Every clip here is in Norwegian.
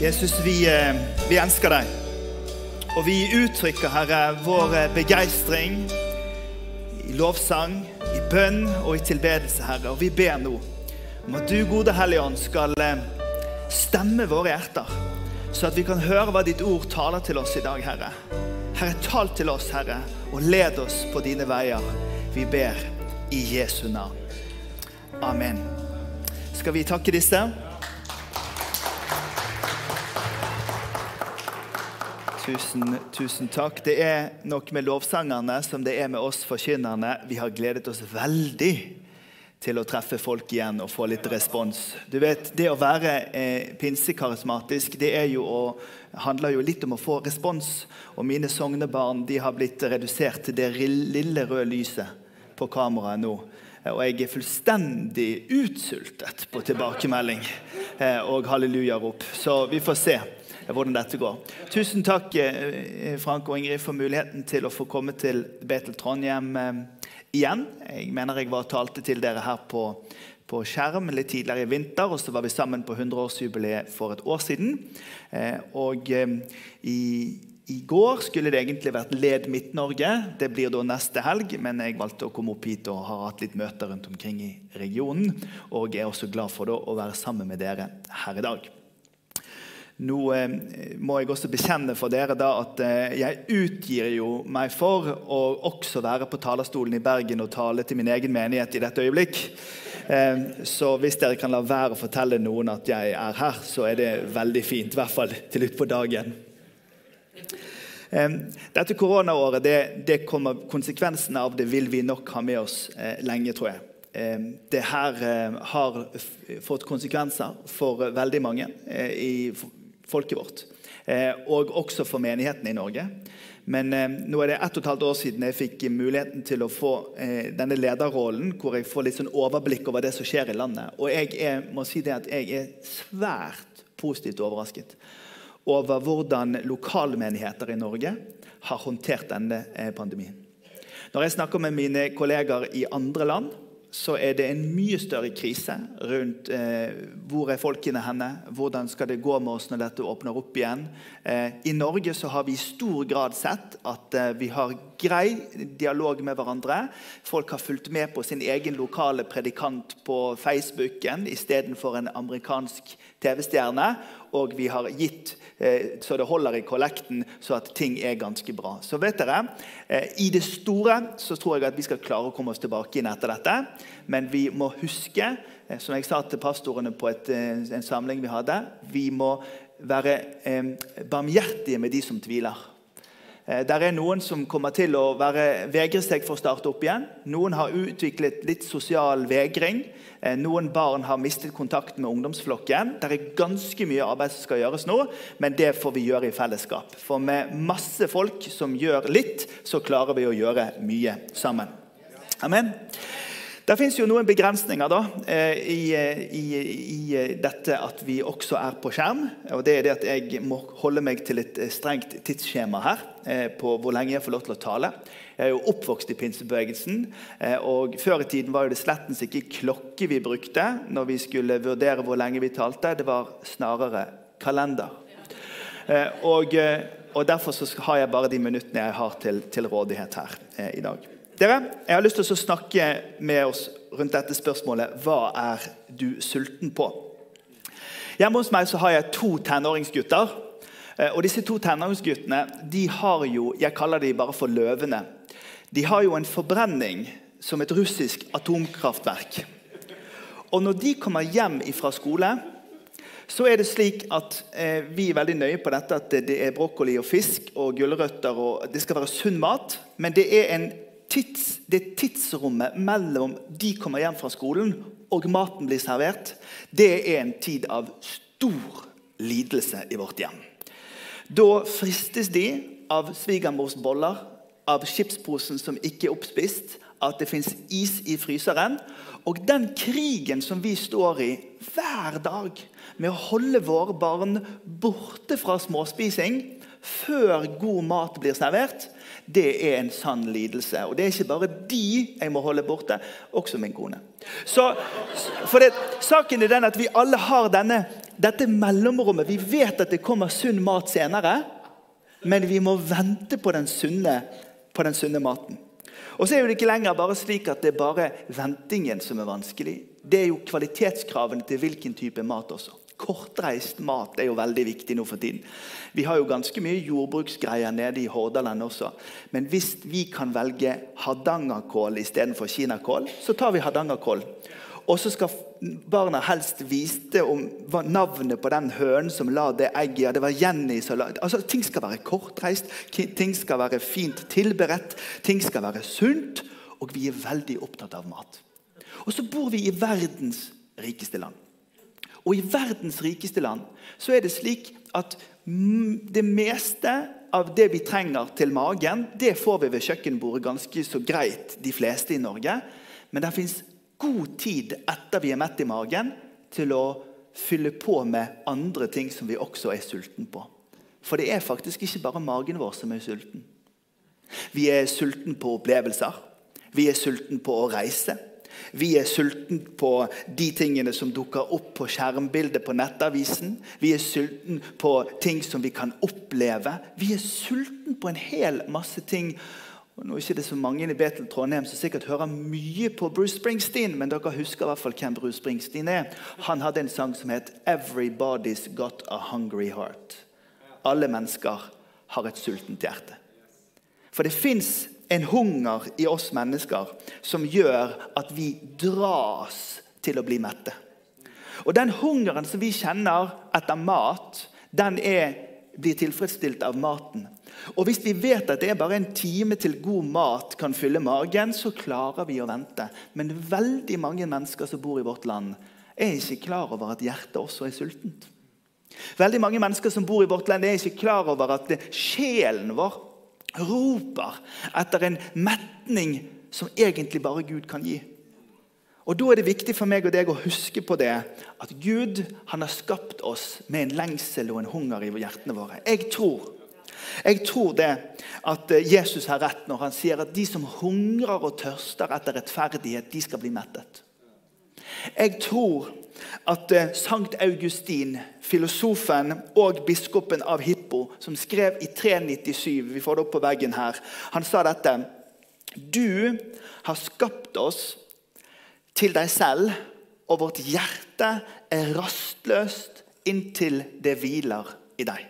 Jesus, vi, eh, vi elsker deg. Og vi uttrykker, Herre, vår eh, begeistring i lovsang, i bønn og i tilbedelse, Herre. Og vi ber nå om at du, gode Hellige Ånd, skal eh, stemme våre hjerter, så at vi kan høre hva ditt ord taler til oss i dag, Herre. Herre, tal til oss, Herre, og led oss på dine veier. Vi ber i Jesu navn. Amen. Skal vi takke disse? Tusen, tusen takk. Det er nok med lovsangerne som det er med oss forkynnerne. Vi har gledet oss veldig til å treffe folk igjen og få litt respons. Du vet, Det å være eh, pinsekarismatisk det jo å, handler jo litt om å få respons. Og mine sognebarn de har blitt redusert til det lille røde lyset på kameraet nå. Og jeg er fullstendig utsultet på tilbakemelding eh, og hallelujarop. Så vi får se hvordan dette går. Tusen takk eh, Frank og Ingrid, for muligheten til å få komme til Betel Trondheim eh, igjen. Jeg mener jeg var talte til dere her på, på skjerm litt tidligere i vinter, og så var vi sammen på 100-årsjubileet for et år siden. Og i i går skulle det egentlig vært Led Midt-Norge. Det blir da neste helg, men jeg valgte å komme opp hit og har hatt litt møter rundt omkring i regionen. Og er også glad for å være sammen med dere her i dag. Nå eh, må jeg også bekjenne for dere da at eh, jeg utgir jo meg for å også være på talerstolen i Bergen og tale til min egen menighet i dette øyeblikk. Eh, så hvis dere kan la være å fortelle noen at jeg er her, så er det veldig fint. I hvert fall til utpå dagen. Dette koronaåret, det, det kommer, konsekvensene av det vil vi nok ha med oss lenge, tror jeg. Det her har fått konsekvenser for veldig mange i folket vårt. Og også for menigheten i Norge. Men nå er det ett og et halvt år siden jeg fikk muligheten til å få denne lederrollen, hvor jeg får litt sånn overblikk over det som skjer i landet. Og jeg er, må si det at jeg er svært positivt overrasket over hvordan lokalmenigheter i Norge har håndtert denne eh, pandemien. Når jeg snakker med mine kolleger i andre land, så er det en mye større krise rundt eh, hvor er folkene henne, hvordan skal det gå med oss når dette åpner opp igjen. Eh, I Norge så har vi i stor grad sett at eh, vi har grei dialog med hverandre. Folk har fulgt med på sin egen lokale predikant på Facebooken istedenfor en amerikansk TV-stjerne. Og vi har gitt så det holder i kollekten, så at ting er ganske bra. Så vet dere, eh, I det store så tror jeg at vi skal klare å komme oss tilbake inn etter dette. Men vi må huske, eh, som jeg sa til pastorene på et, en samling vi hadde, vi må være barmhjertige med de som tviler. Der er noen som kommer til å være, vegre seg for å starte opp igjen. Noen har utviklet litt sosial vegring. Eh, noen barn har mistet kontakt med ungdomsflokken. Det er ganske mye arbeid som skal gjøres nå, men det får vi gjøre i fellesskap. For med masse folk som gjør litt, så klarer vi å gjøre mye sammen. Amen. Det fins noen begrensninger da, eh, i, eh, i, i, dette at vi også er på skjerm. og det er det at Jeg må holde meg til et strengt tidsskjema her på hvor lenge jeg får lov til å tale. Jeg er jo oppvokst i pinsebevegelsen. Eh, og Før i tiden var det slettens ikke klokke vi brukte når vi skulle vurdere hvor lenge vi talte. Det var snarere kalender. Eh, og, eh, og Derfor har jeg bare de minuttene jeg har til, til rådighet her i dag. Dere, Jeg har lyst til å snakke med oss rundt dette spørsmålet Hva er du sulten på? Hjemme hos meg så har jeg to tenåringsgutter. Og disse to tenåringsguttene de har jo, jeg kaller de bare for løvene. De har jo en forbrenning som et russisk atomkraftverk. Og når de kommer hjem fra skole, så er det slik at eh, vi er veldig nøye på dette at det er brokkoli og fisk og gulrøtter. og Det skal være sunn mat, men det er tids, det tidsrommet mellom de kommer hjem fra skolen og maten blir servert, det er en tid av stor lidelse i vårt hjem. Da fristes de av svigermors boller av chipsposen som ikke er oppspist, at det fins is i fryseren. Og den krigen som vi står i hver dag med å holde våre barn borte fra småspising før god mat blir servert, det er en sann lidelse. Og det er ikke bare de jeg må holde borte, også min kone. Så, for det, Saken er den at vi alle har denne dette mellomrommet Vi vet at det kommer sunn mat senere, men vi må vente på den sunne, på den sunne maten. Og så er det ikke lenger bare slik at det er bare ventingen som er vanskelig. Det er jo kvalitetskravene til hvilken type mat også. Kortreist mat er jo veldig viktig nå for tiden. Vi har jo ganske mye jordbruksgreier nede i Hordaland også. Men hvis vi kan velge hardangerkål istedenfor kinakål, så tar vi hardangerkål. Og så skal barna helst vite om navnet på den hønen som la det egget. Ja, det var Jenny som la altså, Ting skal være kortreist, ting skal være fint tilberedt, ting skal være sunt. Og vi er veldig opptatt av mat. Og så bor vi i verdens rikeste land. Og i verdens rikeste land så er det slik at det meste av det vi trenger til magen, det får vi ved kjøkkenbordet ganske så greit, de fleste i Norge. Men det fins god tid etter vi er mett i magen, til å fylle på med andre ting som vi også er sulten på. For det er faktisk ikke bare magen vår som er sulten. Vi er sulten på opplevelser. Vi er sulten på å reise. Vi er sulten på de tingene som dukker opp på skjermbildet på nettavisen. Vi er sulten på ting som vi kan oppleve. Vi er sulten på en hel masse ting og nå er det ikke så mange i Betel Trondheim som sikkert hører mye på Bruce Springsteen, men dere husker i hvert fall hvem Bruce Springsteen er. Han hadde en sang som het 'Everybody's Got a Hungry Heart'. Alle mennesker har et sultent hjerte. For det fins en hunger i oss mennesker som gjør at vi dras til å bli mette. Og Den hungeren som vi kjenner etter mat, den er, blir tilfredsstilt av maten. Og Hvis vi vet at det er bare en time til god mat kan fylle magen, så klarer vi å vente. Men veldig mange mennesker som bor i vårt land, er ikke klar over at hjertet også er sultent. Veldig mange mennesker som bor i vårt land, er ikke klar over at sjelen vår roper etter en metning som egentlig bare Gud kan gi. Og Da er det viktig for meg og deg å huske på det at Gud han har skapt oss med en lengsel og en hunger i hjertene våre. Jeg tror jeg tror det at eh, Jesus har rett når han sier at de som hungrer og tørster etter rettferdighet, de skal bli mettet. Jeg tror at eh, Sankt Augustin, filosofen og biskopen av Hippo, som skrev i 397 Vi får det opp på veggen her. Han sa dette. Du har skapt oss til deg selv, og vårt hjerte er rastløst inntil det hviler i deg.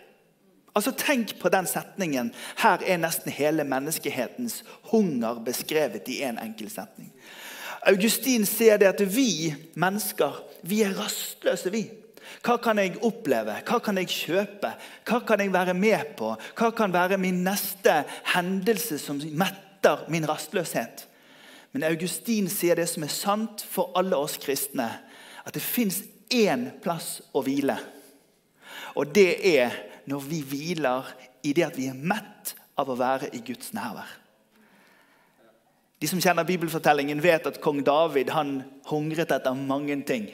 Altså Tenk på den setningen. Her er nesten hele menneskehetens hunger beskrevet i én en enkel setning. Augustin sier det at vi mennesker vi er rastløse. vi. Hva kan jeg oppleve? Hva kan jeg kjøpe? Hva kan jeg være med på? Hva kan være min neste hendelse som metter min rastløshet? Men Augustin sier det som er sant for alle oss kristne. At det fins én plass å hvile. Og det er når vi hviler i det at vi er mett av å være i Guds nærvær. De som kjenner bibelfortellingen, vet at kong David han hungret etter mange ting.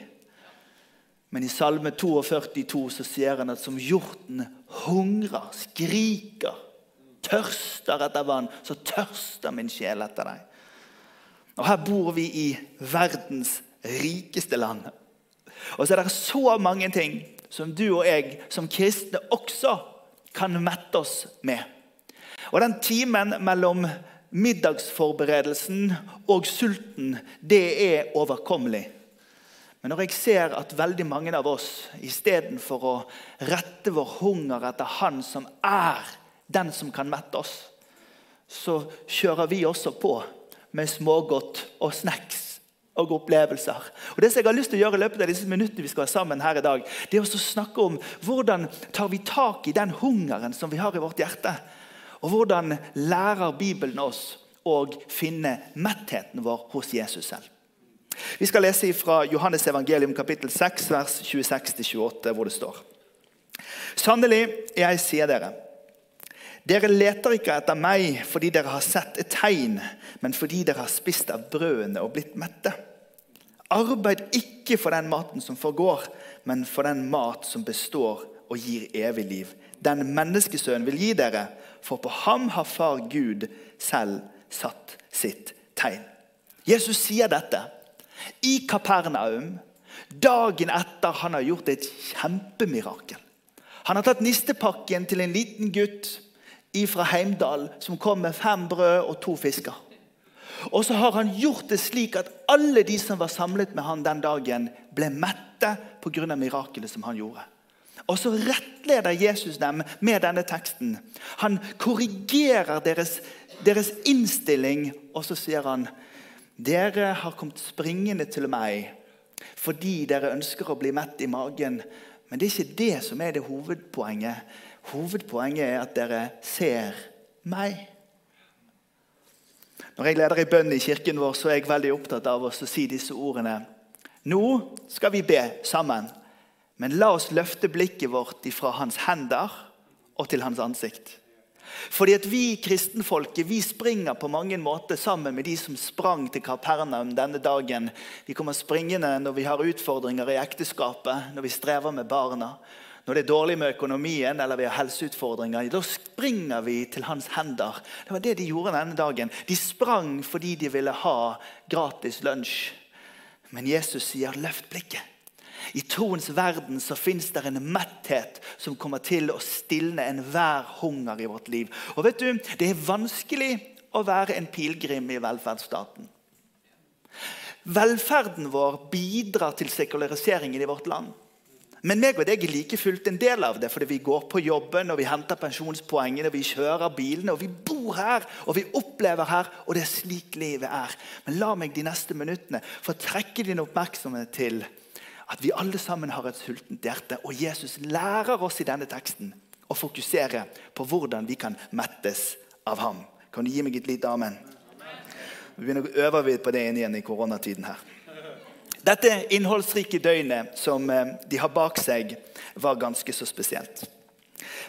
Men i Salme 42 så sier han at som hjorten hungrer, skriker, tørster etter vann, så tørster min sjel etter deg. Og Her bor vi i verdens rikeste land. Og så er det så mange ting som du og jeg som kristne også kan mette oss med. Og Den timen mellom middagsforberedelsen og sulten, det er overkommelig. Men når jeg ser at veldig mange av oss istedenfor å rette vår hunger etter Han som er den som kan mette oss, så kjører vi også på med smågodt og snacks og opplevelser. Og Det som jeg har lyst til å gjøre i løpet av disse minuttene vi skal være sammen her i dag, det er å snakke om hvordan tar vi tak i den hungeren som vi har i vårt hjerte. Og hvordan lærer Bibelen oss å finne mettheten vår hos Jesus selv. Vi skal lese fra Johannes evangelium kapittel 6, vers 26-28, hvor det står. Sannelig, jeg sier dere. Dere leter ikke etter meg fordi dere har sett et tegn, men fordi dere har spist av brødene og blitt mette. Arbeid ikke for den maten som forgår, men for den mat som består og gir evig liv. Den menneskesønnen vil gi dere, for på ham har far Gud selv satt sitt tegn. Jesus sier dette i Kapernaum, Dagen etter han har gjort et kjempemirakel. Han har tatt nistepakken til en liten gutt fra Heimdal som kom med fem brød og to fisker. Og så har han gjort det slik at alle de som var samlet med han den dagen, ble mette pga. mirakelet som han gjorde. Og så rettleder Jesus dem med denne teksten. Han korrigerer deres, deres innstilling, og så sier han dere har kommet springende til meg fordi dere ønsker å bli mett i magen. Men det er ikke det som er det hovedpoenget. Hovedpoenget er at dere ser meg. Når jeg leder i bønn i kirken vår, så er jeg veldig opptatt av å si disse ordene. Nå skal vi be sammen, men la oss løfte blikket vårt fra hans hender og til hans ansikt. Fordi at Vi kristenfolket vi springer på mange måter sammen med de som sprang til Kapernaum denne dagen. Vi kommer springende når vi har utfordringer i ekteskapet, når vi strever med barna. Når det er dårlig med økonomien eller vi har helseutfordringer, da springer vi til hans hender. Det var det de gjorde denne dagen. De sprang fordi de ville ha gratis lunsj. Men Jesus sier 'løft blikket'. I troens verden så fins det en metthet som kommer til å stilne enhver hunger i vårt liv. Og vet du, Det er vanskelig å være en pilegrim i velferdsstaten. Velferden vår bidrar til sekulariseringen i vårt land. Men meg og deg er like fullt en del av det, fordi vi går på jobben og vi henter pensjonspoengene, vi kjører bilene, og vi bor her og vi opplever her. Og det er slik livet er. Men la meg de neste minuttene få trekke din oppmerksomhet til at vi alle sammen har et sultent hjerte. Og Jesus lærer oss i denne teksten å fokusere på hvordan vi kan mettes av ham. Kan du gi meg et lite amen? Vi begynner å øve på det igjen i koronatiden her. Dette innholdsrike døgnet som eh, de har bak seg, var ganske så spesielt.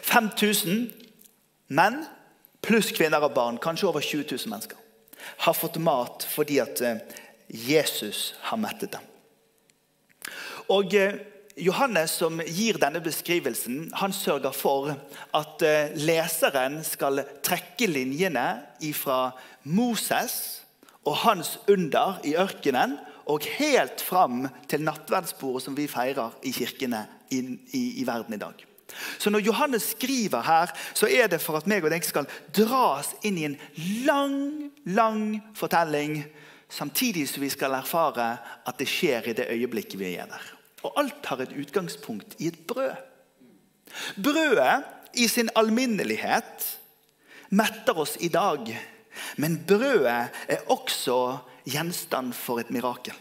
5000 menn pluss kvinner og barn, kanskje over 20 000 mennesker, har fått mat fordi at eh, Jesus har mettet dem. Og eh, Johannes, som gir denne beskrivelsen, han sørger for at leseren skal trekke linjene fra Moses og hans under i ørkenen og helt fram til nattverdsbordet som vi feirer i kirkene i, i, i, verden i dag. Så Når Johannes skriver her, så er det for at meg og deg skal dras inn i en lang, lang fortelling, samtidig som vi skal erfare at det skjer i det øyeblikket vi er der. Og alt har et utgangspunkt i et brød. Brødet i sin alminnelighet metter oss i dag. Men brødet er også gjenstand for et mirakel.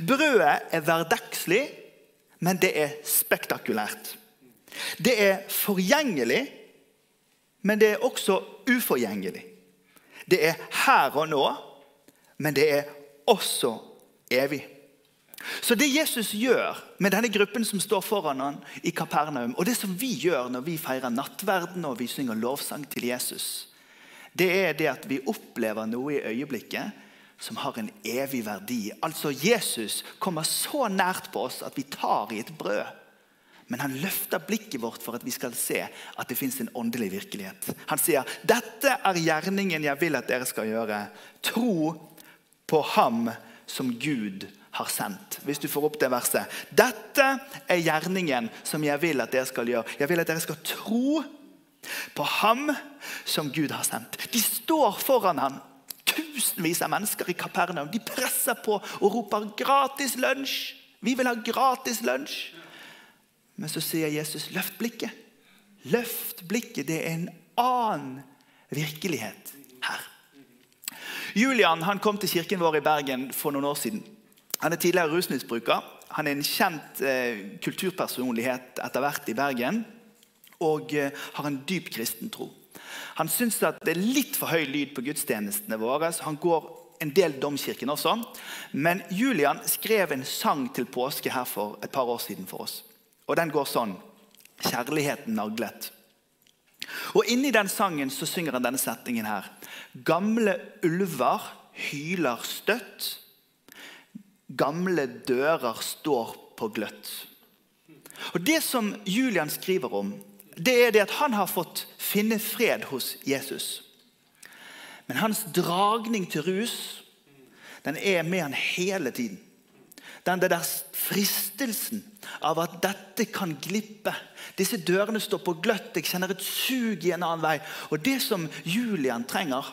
Brødet er hverdagslig, men det er spektakulært. Det er forgjengelig, men det er også uforgjengelig. Det er her og nå, men det er også evig. Så det Jesus gjør med denne gruppen som står foran han i Kapernaum, og det som vi gjør når vi feirer nattverden og vi synger lovsang til Jesus, det er det at vi opplever noe i øyeblikket som har en evig verdi. Altså Jesus kommer så nært på oss at vi tar i et brød. Men han løfter blikket vårt for at vi skal se at det fins en åndelig virkelighet. Han sier, 'Dette er gjerningen jeg vil at dere skal gjøre.' Tro på ham som Gud har sendt. Hvis du får opp det verset. Dette er gjerningen som jeg vil at dere skal gjøre. Jeg vil at dere skal tro på ham som Gud har sendt. De står foran ham tusenvis av mennesker i Kapernaum. De presser på og roper 'gratis lunsj'. Vi vil ha gratis lunsj. Men så sier Jesus 'løft blikket'. Løft blikket. Det er en annen virkelighet her. Julian han kom til kirken vår i Bergen for noen år siden. Han er tidligere rusmisbruker. Han er en kjent eh, kulturpersonlighet etter hvert i Bergen og eh, har en dyp kristen tro. Han syns det er litt for høy lyd på gudstjenestene våre. så Han går en del domkirken også. Men Julian skrev en sang til påske her for et par år siden for oss. Og Den går sånn Kjærligheten naglet. Og Inni den sangen så synger han denne setningen her. Gamle ulver hyler støtt. Gamle dører står på gløtt. Og Det som Julian skriver om, det er det at han har fått finne fred hos Jesus. Men hans dragning til rus den er med han hele tiden. Den der fristelsen av at dette kan glippe. Disse dørene står på gløtt. Jeg kjenner et sug i en annen vei. Og det som Julian trenger,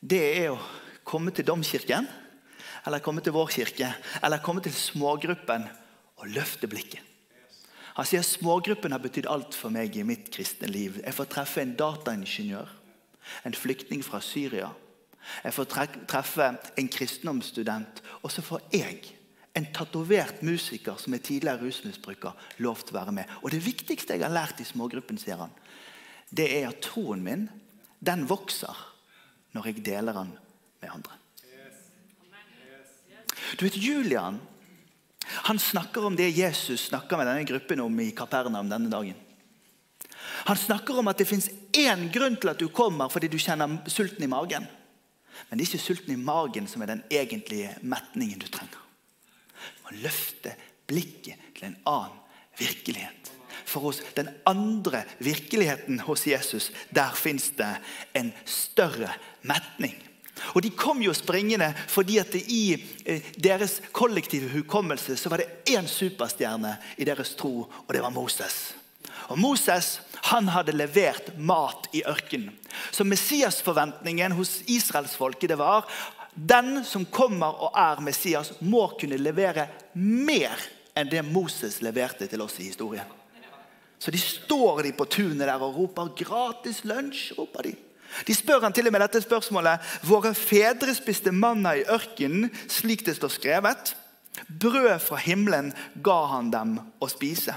det er å komme til domkirken, eller komme til vår kirke, eller komme til smågruppen og løfte blikket. Han sier smågruppen har betydd alt for meg i mitt kristne liv. Jeg får treffe en dataingeniør, en flyktning fra Syria. Jeg får treffe en kristendomsstudent, og så får jeg en tatovert musiker som er tidligere rusmisbruker, lov til å være med. Og Det viktigste jeg har lært i smågruppen, sier han, det er at troen min den vokser når jeg deler den med andre. Du vet, Julian han snakker om det Jesus snakker med denne gruppen om i Kapernaum denne dagen. Han snakker om at det fins én grunn til at du kommer fordi du kjenner sulten i magen. Men det er ikke sulten i magen som er den egentlige metningen du trenger. Du må løfte blikket til en annen virkelighet. For hos den andre virkeligheten hos Jesus, der fins det en større metning. Og De kom jo springende fordi at i eh, deres kollektive hukommelse så var det én superstjerne i deres tro, og det var Moses. Og Moses han hadde levert mat i ørkenen. Så Messias-forventningen hos israelsfolket var den som kommer og er Messias, må kunne levere mer enn det Moses leverte til oss i historien. Så de står de på tunet der og roper 'gratis lunsj'. roper De De spør han til og med dette spørsmålet. Våre fedre spiste manna i ørkenen, slik det står skrevet. Brød fra himmelen ga han dem å spise.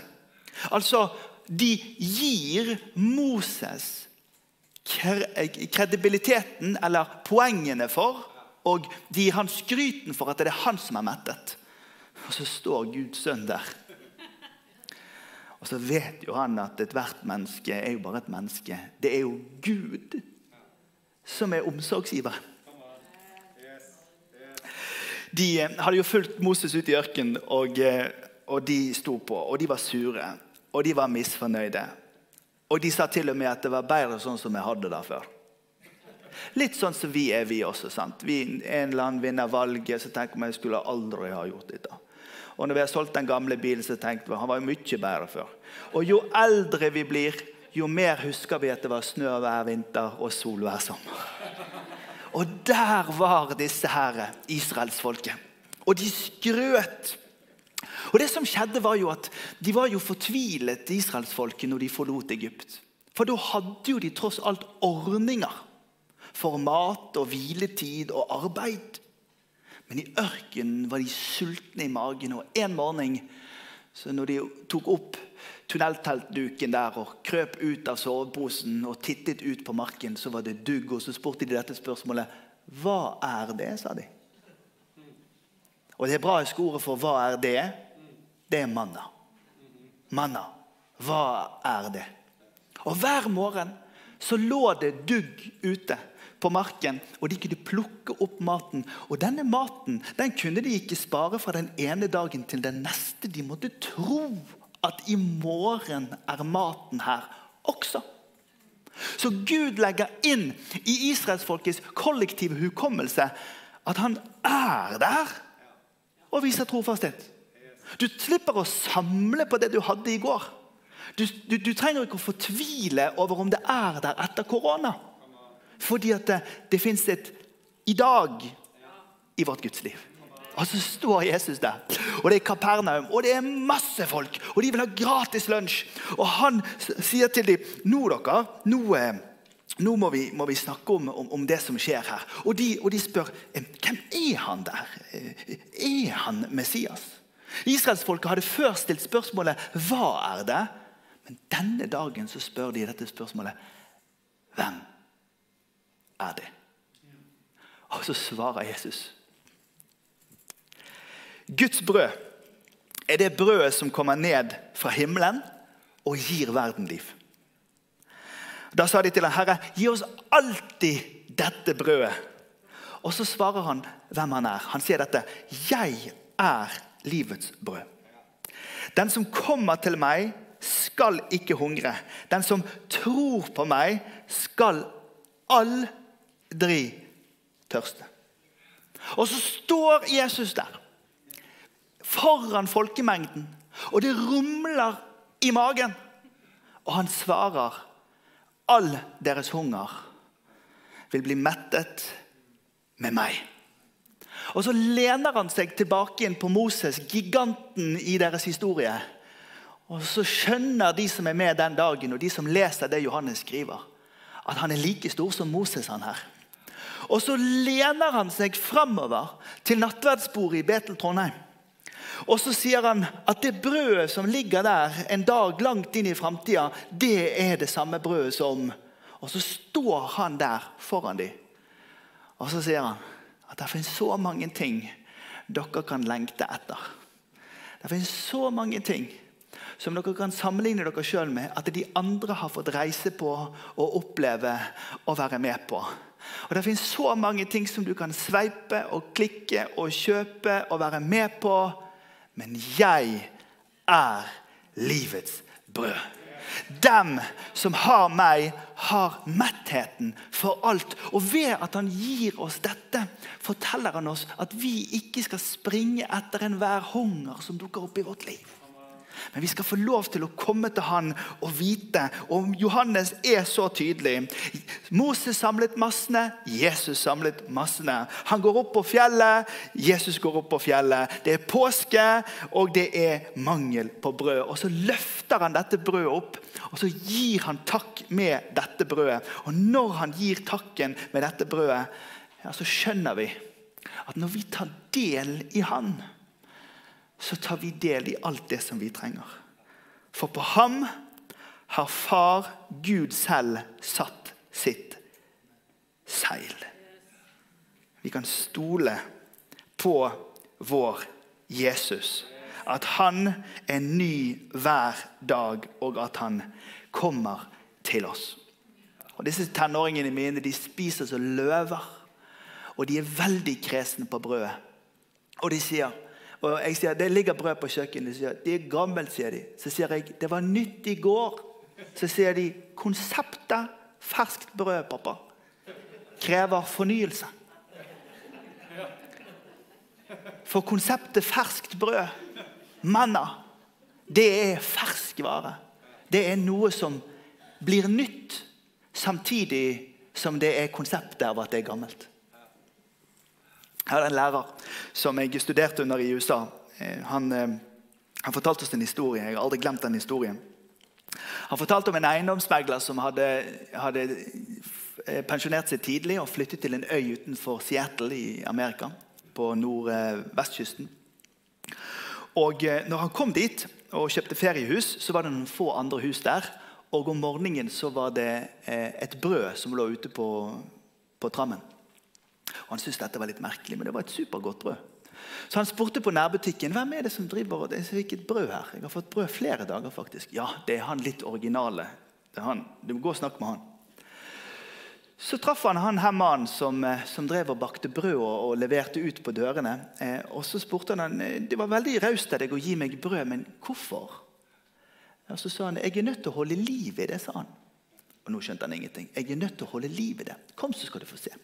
Altså, de gir Moses kredibiliteten, eller poengene for, og de gir han skryten for at det er han som er mettet. Og så står Guds sønn der. Og så vet jo han at ethvert menneske er jo bare et menneske. Det er jo Gud som er omsorgsgiver. De hadde jo fulgt Moses ut i ørkenen, og, og de sto på. Og de var sure, og de var misfornøyde. Og de sa til og med at det var bedre sånn som vi hadde det før. Litt sånn som vi er, vi også. sant? Vi, en eller annen vinner valget, så tenker vi at jeg skulle aldri ha gjort dette. Og når vi har solgt den gamle bilen, så tenkte vi han var mye bedre før. Og jo eldre vi blir, jo mer husker vi at det var snø hver vinter og sol hver sommer. Og der var disse her israelsfolket. Og de skrøt. Og det som skjedde var jo at De var jo fortvilet, israelsfolket, når de forlot Egypt. For da hadde jo de tross alt ordninger for mat og hviletid og arbeid. Men i ørkenen var de sultne i magen, og en morgen så når de tok opp tunnelteltduken der og krøp ut av soveposen og tittet ut på marken, så var det dugg. Og så spurte de dette spørsmålet Hva er det? sa de. Og det hebraiske ordet for 'hva er det', det er manna. Manna. Hva er det? Og hver morgen så lå det dugg ute på marken, og de kunne plukke opp maten. Og denne maten den kunne de ikke spare fra den ene dagen til den neste. De måtte tro at i morgen er maten her også. Så Gud legger inn i israelsfolkets kollektive hukommelse at han er der og viser trofasthet. Du slipper å samle på det du hadde i går. Du, du, du trenger ikke å fortvile over om det er der etter korona. Fordi at det, det fins et i dag i vårt gudsliv. Og så står Jesus der, og det er Kapernaum, og det er masse folk. Og de vil ha gratis lunsj. Og han sier til dem nå dere, nå, eh, nå må, vi, må, vi, snakke om, om, om, det som skjer her. Og de, og de spør hvem er han der? Eh, er han Messias? Israelsfolket hadde før stilt spørsmålet hva er det? Men denne dagen så spør de dette spørsmålet hvem er det? Og så svarer Jesus. Guds brød er det brødet som kommer ned fra himmelen og gir verden liv. Da sa de til ham, 'Herre, gi oss alltid dette brødet.' Og så svarer han hvem han er. Han sier dette. 'Jeg er livets brød.' Den som kommer til meg, skal ikke hungre. Den som tror på meg, skal aldri tørste. Og så står Jesus der foran folkemengden. Og det rumler i magen. Og han svarer all deres hunger vil bli mettet med meg. Og så lener han seg tilbake inn på Moses, giganten i deres historie. Og så skjønner de som er med den dagen, og de som leser det Johannes skriver, at han er like stor som Moses. han her. Og så lener han seg framover til nattverdsbordet i Betel Trondheim. Og så sier han at det brødet som ligger der en dag langt inn i framtida, det er det samme brødet som Og så står han der foran dem. Og så sier han at det finnes så mange ting dere kan lengte etter. Det finnes så mange ting som dere kan sammenligne dere sjøl med at de andre har fått reise på og oppleve og være med på. Og Det finnes så mange ting som du kan sveipe og klikke og kjøpe og være med på. Men jeg er livets brød. Dem som har meg, har mettheten for alt. Og ved at han gir oss dette, forteller han oss at vi ikke skal springe etter enhver hunger som dukker opp i vårt liv. Men vi skal få lov til å komme til han og vite. Og Johannes er så tydelig. Moses samlet massene, Jesus samlet massene. Han går opp på fjellet, Jesus går opp på fjellet. Det er påske, og det er mangel på brød. Og så løfter han dette brødet opp, og så gir han takk med dette brødet. Og når han gir takken med dette brødet, ja, så skjønner vi at når vi tar del i Han så tar vi del i alt det som vi trenger. For på ham har far Gud selv satt sitt seil. Vi kan stole på vår Jesus. At han er ny hver dag, og at han kommer til oss. Og Disse tenåringene mine de spiser som løver, og de er veldig kresne på brødet. Og de sier og jeg sier, Det ligger brød på kjøkkenet. Sier, det er gammelt, sier de. Så sier jeg det var nytt i går. Så sier de konseptet ferskt brød, pappa, krever fornyelse. For konseptet ferskt brød, manna, det er ferskvare. Det er noe som blir nytt, samtidig som det er konseptet av at det er gammelt. Jeg hadde en lærer som jeg studerte under i USA. Eh, han, eh, han fortalte oss en historie. Jeg har aldri glemt den historien. Han fortalte om en eiendomsmegler som hadde, hadde eh, pensjonert seg tidlig og flyttet til en øy utenfor Seattle i Amerika. På nordvestkysten. Og når han kom dit og kjøpte feriehus, så var det noen få andre hus der. Og om morgenen så var det et brød som lå ute på, på trammen. Og Han syntes dette var litt merkelig, men det var et supergodt brød. Så han spurte på nærbutikken hvem er det som driver og er et brød her. Jeg har fått brød flere dager, faktisk. Ja, det er han litt originale. Det er han. Du må gå og snakke med han. Så traff han han her mannen som, eh, som, drev og bakte brød og, og leverte ut på dørene. Eh, og Så spurte han eh, det var veldig raust av deg å gi meg brød, men hvorfor? Og Så sa han jeg er nødt til å holde liv i det, sa han. Og nå skjønte han ingenting. Jeg er nødt til å holde liv i det. Kom, så skal du få se.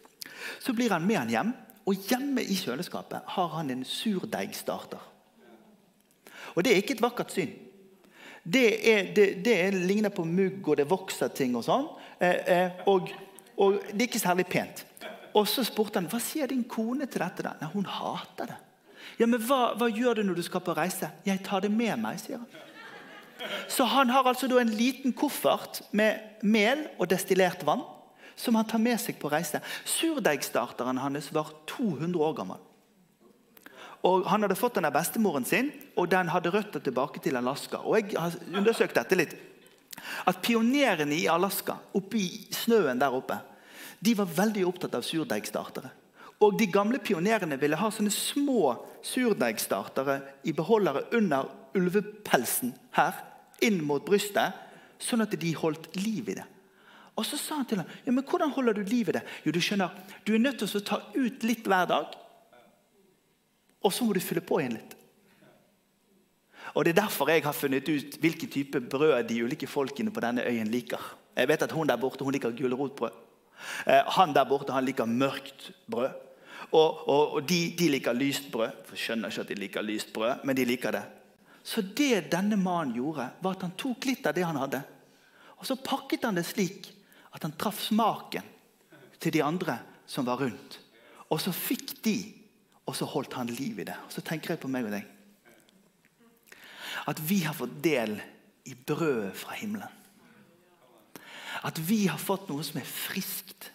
Så blir han med han hjem, og hjemme i kjøleskapet har han en surdeigstarter. Og det er ikke et vakkert syn. Det, er, det, det er, ligner på mugg, og det vokser ting og sånn. Eh, eh, og, og, det er ikke særlig pent. Og så spurte han hva sier din kone til dette. da? Nei, Hun hater det. Ja, men hva, hva, gjør du når du skal på reise? Jeg tar det med meg, sier han. Så han har altså en liten koffert med mel og destillert vann som han tar med seg på reise. Surdeigstarteren hans var 200 år gammel. Og Han hadde fått den av bestemoren sin, og den hadde røtter tilbake til Alaska. Og Jeg har undersøkt dette litt. At Pionerene i Alaska, oppe i snøen der oppe, de var veldig opptatt av surdeigstartere. Og De gamle pionerene ville ha sånne små surdeigstartere i beholdere under ulvepelsen her, inn mot brystet, sånn at de holdt liv i det. Og så sa han til ham ja, men hvordan holder du liv i det. Jo, Du skjønner, du er nødt til å ta ut litt hver dag, og så må du fylle på igjen litt. Og Det er derfor jeg har funnet ut hvilken type brød de ulike folkene på denne øyen liker. Jeg vet at Hun der borte hun liker gulrotbrød. Eh, han der borte han liker mørkt brød. Og, og, og de, de, liker lyst brød. Jeg skjønner ikke at de liker lyst brød, men de liker det. Så det denne mannen gjorde, var at han tok litt av det han hadde, og så pakket han det slik at han traff smaken til de andre som var rundt. Og så fikk de, og så holdt han liv i det. Og Så tenker jeg på meg og deg. At vi har fått del i brødet fra himmelen. At vi har fått noe som er friskt.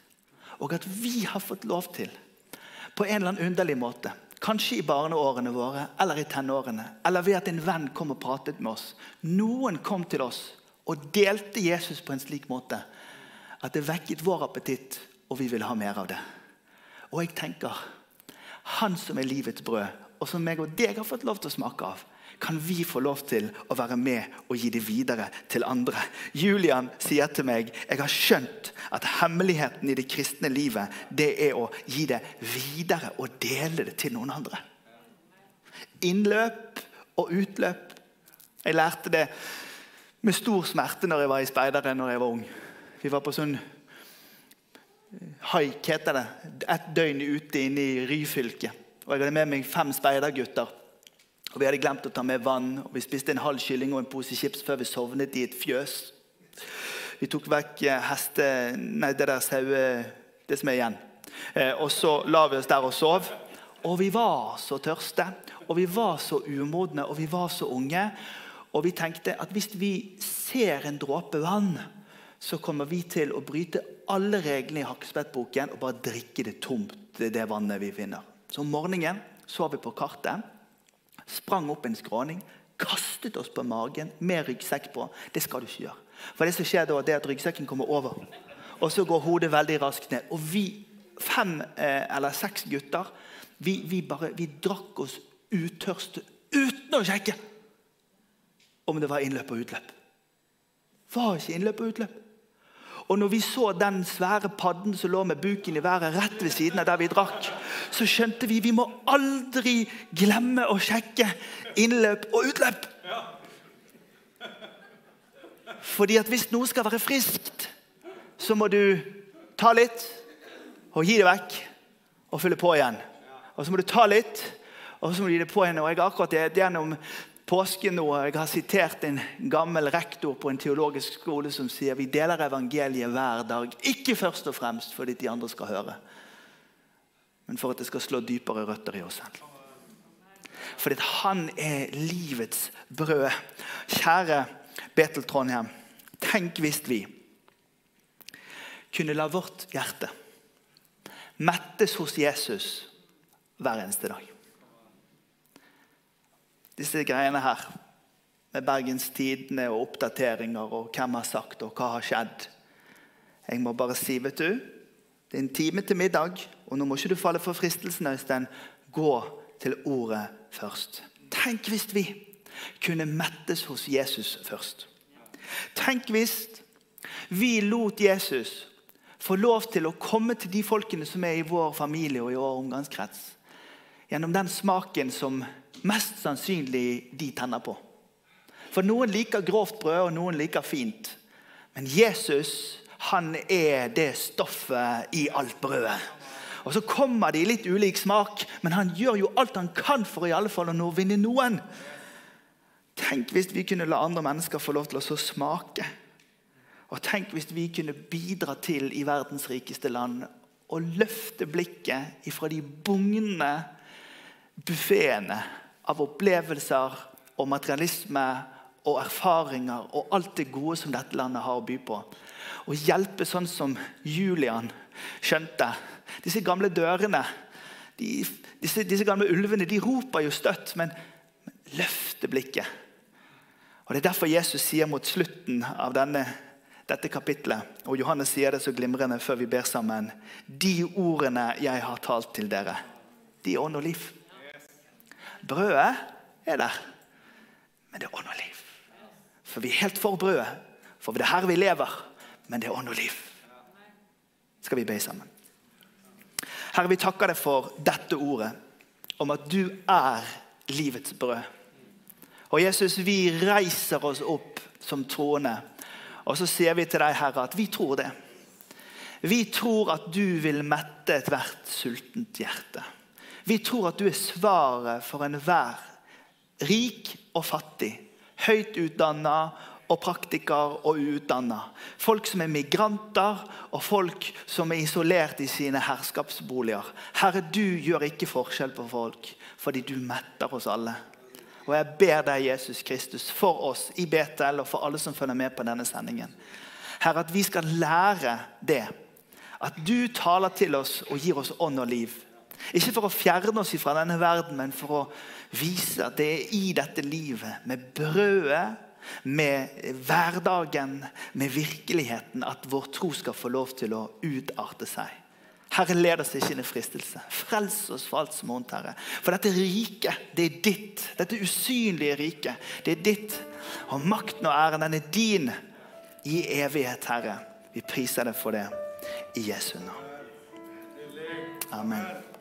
Og at vi har fått lov til, på en eller annen underlig måte Kanskje i barneårene våre eller i tenårene, eller ved at en venn kom og pratet med oss. Noen kom til oss og delte Jesus på en slik måte at det vekket vår appetitt, og vi ville ha mer av det. Og jeg tenker Han som er livets brød, og som meg og deg har fått lov til å smake av, kan vi få lov til å være med og gi det videre til andre. Julian sier til meg jeg har skjønt at hemmeligheten i det kristne livet det er å gi det videre og dele det til noen andre. Innløp og utløp. Jeg lærte det med stor smerte når jeg var i speideren når jeg var ung. Vi var på sånn haik, heter det. Et døgn ute inne i Ryfylke. Og jeg hadde med meg fem speidergutter. Og Vi hadde glemt å ta med vann, og vi spiste en halv kylling og en pose chips før vi sovnet i et fjøs. Vi tok vekk eh, heste... Nei, det der saue... Det som er igjen. Eh, og så la vi oss der og sov. Og vi var så tørste, og vi var så umodne, og vi var så unge. Og vi tenkte at hvis vi ser en dråpe vann, så kommer vi til å bryte alle reglene i Hakkespettboken og bare drikke det tomt, det vannet vi finner. Så om morgenen så vi på kartet sprang opp en skråning, kastet oss på magen med ryggsekk på. Det skal du ikke gjøre. For det som skjer da, det er at ryggsekken kommer over. Og så går hodet veldig raskt ned. Og vi fem eh, eller seks gutter vi, vi, bare, vi drakk oss utørste uten å sjekke om det var innløp og utløp. Var ikke innløp og utløp. Og når vi så den svære padden som lå med buken i været rett ved siden av der vi drakk, så skjønte vi vi må aldri glemme å sjekke innløp og utløp. Fordi at hvis noe skal være friskt, så må du ta litt og gi det vekk og fylle på igjen. Og så må du ta litt, og så må du gi det på igjen. Og jeg har akkurat gjennom påsken nå. Jeg har sitert en gammel rektor på en teologisk skole som sier vi deler evangeliet hver dag. Ikke først og fremst fordi de andre skal høre, men for at det skal slå dypere røtter i oss selv. Fordi han er livets brød. Kjære Betel Trondheim, tenk hvis vi kunne la vårt hjerte mettes hos Jesus hver eneste dag disse greiene her. Med Bergens Tidende og oppdateringer og hvem har sagt og hva har skjedd. Jeg må bare si, vet du, det er en time til middag, og nå må ikke du falle for fristelsen, Øystein. Gå til ordet først. Tenk hvis vi kunne mettes hos Jesus først. Tenk hvis vi lot Jesus få lov til å komme til de folkene som er i vår familie og i vår omgangskrets. Gjennom den smaken som mest sannsynlig de tenner på. For noen liker grovt brød, og noen liker fint. Men Jesus han er det stoffet i alt brødet. Og Så kommer de i litt ulik smak, men han gjør jo alt han kan for i alle fall å vinne noen. Tenk hvis vi kunne la andre mennesker få lov til å smake. Og tenk hvis vi kunne bidra til i verdens rikeste land å løfte blikket ifra de bugnende buffeene av opplevelser og materialisme og erfaringer og alt det gode som dette landet har å by på. Og hjelpe sånn som Julian skjønte. Disse gamle dørene, de, disse, disse, gamle ulvene, de roper jo støtt, men, men løfte blikket. Og Det er derfor Jesus sier mot slutten av denne, dette kapitlet, og Johannes sier det så glimrende før vi ber sammen De ordene jeg har talt til dere, de ånd og liv. Brødet er der, men det er ånd og liv. For vi er helt for brødet, for det er her vi lever, men det er ånd og liv. Skal vi be sammen? Herre, vi takker deg for dette ordet om at du er livets brød. Og Jesus, vi reiser oss opp som troende, og så sier vi til deg, Herre, at vi tror det. Vi tror at du vil mette ethvert sultent hjerte. Vi tror at du er svaret for enhver, rik og fattig, høyt utdanna og praktiker og uutdanna. Folk som er migranter, og folk som er isolert i sine herskapsboliger. Herre, du gjør ikke forskjell på folk, fordi du metter oss alle. Og jeg ber deg, Jesus Kristus, for oss i Betel og for alle som følger med på denne sendingen. Herre, at vi skal lære det. At du taler til oss og gir oss ånd og liv. Ikke for å fjerne oss fra denne verden, men for å vise at det er i dette livet, med brødet, med hverdagen, med virkeligheten, at vår tro skal få lov til å utarte seg. Herre, led oss ikke inn i fristelse. Frels oss for alt som er vondt, Herre. For dette riket, det er ditt. Dette usynlige riket, det er ditt. Og makten og æren, den er din i evighet, Herre. Vi priser deg for det i Jesu navn. Amen.